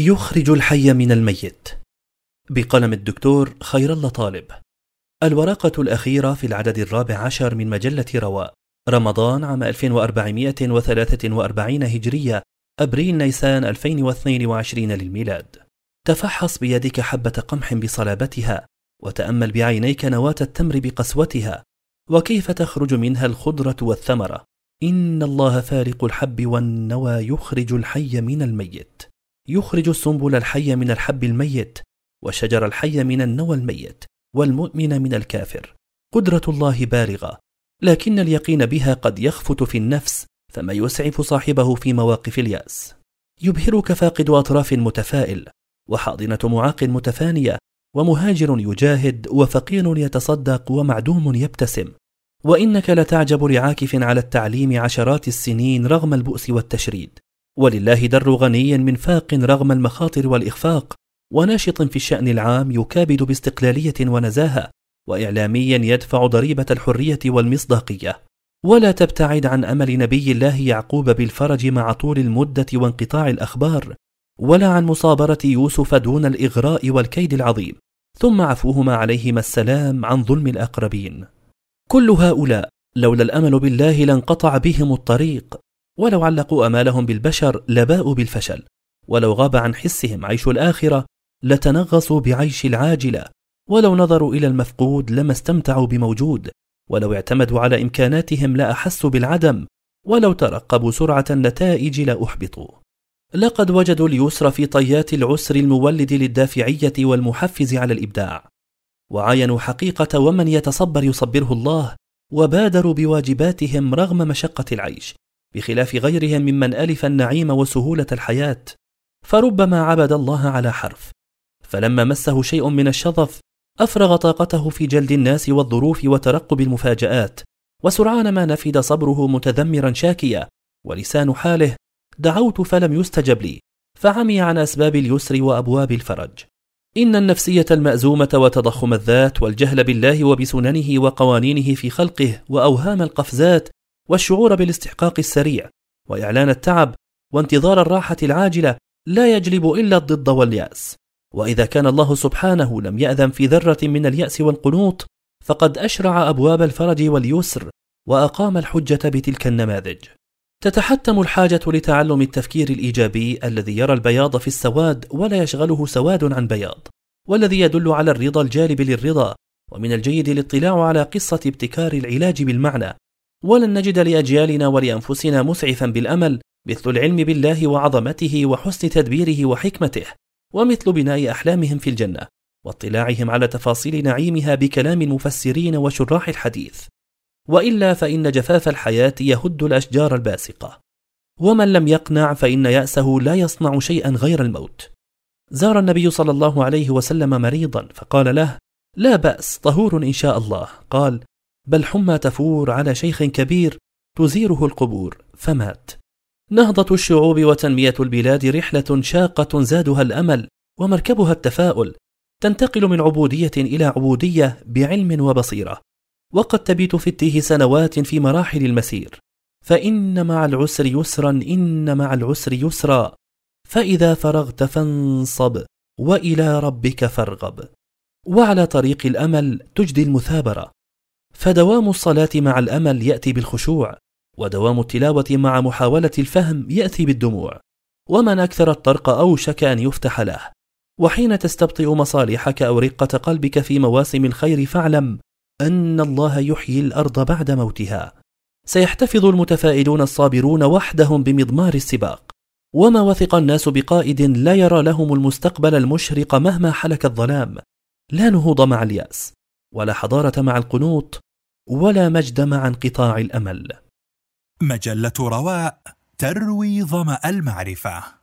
يخرج الحي من الميت. بقلم الدكتور خير الله طالب. الورقة الأخيرة في العدد الرابع عشر من مجلة رواء رمضان عام 1443 هجرية أبريل نيسان 2022 للميلاد. تفحص بيدك حبة قمح بصلابتها وتأمل بعينيك نواة التمر بقسوتها. وكيف تخرج منها الخضرة والثمرة؟ إن الله فارق الحب والنوى يخرج الحي من الميت. يخرج السنبل الحي من الحب الميت وشجر الحي من النوى الميت والمؤمن من الكافر. قدرة الله بالغة لكن اليقين بها قد يخفت في النفس فما يسعف صاحبه في مواقف اليأس. يبهرك فاقد أطراف متفائل وحاضنة معاق متفانية ومهاجر يجاهد وفقير يتصدق ومعدوم يبتسم. وإنك لتعجب لعاكف على التعليم عشرات السنين رغم البؤس والتشريد. ولله در غني من فاق رغم المخاطر والإخفاق وناشط في الشأن العام يكابد باستقلالية ونزاهة واعلامي يدفع ضريبة الحرية والمصداقية. ولا تبتعد عن أمل نبي الله يعقوب بالفرج مع طول المدة وانقطاع الأخبار ولا عن مصابرة يوسف دون الإغراء والكيد العظيم. ثم عفوهما عليهما السلام عن ظلم الأقربين. كل هؤلاء لولا الأمل بالله لانقطع بهم الطريق. ولو علقوا أمالهم بالبشر لباءوا بالفشل ولو غاب عن حسهم عيش الآخرة لتنغصوا بعيش العاجله ولو نظروا إلى المفقود لما استمتعوا بموجود ولو اعتمدوا على إمكاناتهم لأحسوا بالعدم ولو ترقبوا سرعة النتائج لأحبطوا. لقد وجدوا اليسر في طيات العسر المولد للدافعية والمحفز على الإبداع وعاينوا حقيقة ومن يتصبر يصبره الله وبادروا بواجباتهم رغم مشقة العيش بخلاف غيرهم ممن ألف النعيم وسهولة الحياة فربما عبد الله على حرف. فلما مسه شيء من الشظف أفرغ طاقته في جلد الناس والظروف وترقب المفاجآت وسرعان ما نفد صبره متذمرا شاكيا ولسان حاله دعوت فلم يستجب لي فعمي عن أسباب اليسر وأبواب الفرج. إن النفسية المأزومة وتضخم الذات والجهل بالله وبسننه وقوانينه في خلقه وأوهام القفزات والشعور بالاستحقاق السريع وإعلان التعب وانتظار الراحة العاجلة لا يجلب إلا الضد واليأس. وإذا كان الله سبحانه لم يأذن في ذرة من اليأس والقنوط فقد أشرع أبواب الفرج واليسر وأقام الحجة بتلك النماذج. تتحتم الحاجة لتعلم التفكير الإيجابي الذي يرى البياض في السواد ولا يشغله سواد عن بياض والذي يدل على الرضا الجالب للرضا ومن الجيد الاطلاع على قصة ابتكار العلاج بالمعنى. ولن نجد لأجيالنا ولأنفسنا مسعفا بالأمل مثل العلم بالله وعظمته وحسن تدبيره وحكمته ومثل بناء أحلامهم في الجنة واطلاعهم على تفاصيل نعيمها بكلام المفسرين وشراح الحديث. وإلا فإن جفاف الحياة يهد الأشجار الباسقة. ومن لم يقنع فإن يأسه لا يصنع شيئا غير الموت. زار النبي صلى الله عليه وسلم مريضا فقال له لا بأس طهور إن شاء الله. قال بل حمى تفور على شيخ كبير تزيره القبور فمات. نهضة الشعوب وتنمية البلاد رحلة شاقة زادها الأمل ومركبها التفاؤل تنتقل من عبودية إلى عبودية بعلم وبصيرة. وقد تبيت في التيه سنوات في مراحل المسير. فإن مع العسر يسرا إن مع العسر يسرا. فإذا فرغت فانصب وإلى ربك فارغب. وعلى طريق الأمل تجدي المثابرة. فدوام الصلاة مع الأمل يأتي بالخشوع ودوام التلاوة مع محاولة الفهم يأتي بالدموع ومن أكثر الطرق أوشك أن يفتح له. وحين تستبطئ مصالحك أو رقة قلبك في مواسم الخير فاعلم أن الله يحيي الأرض بعد موتها. سيحتفظ المتفائلون الصابرون وحدهم بمضمار السباق. وما وثق الناس بقائد لا يرى لهم المستقبل المشرق مهما حلك الظلام. لا نهوض مع اليأس ولا حضارة مع القنوط ولا مجد مع انقطاع الأمل. مجلة رواء تروي ظمأ المعرفة.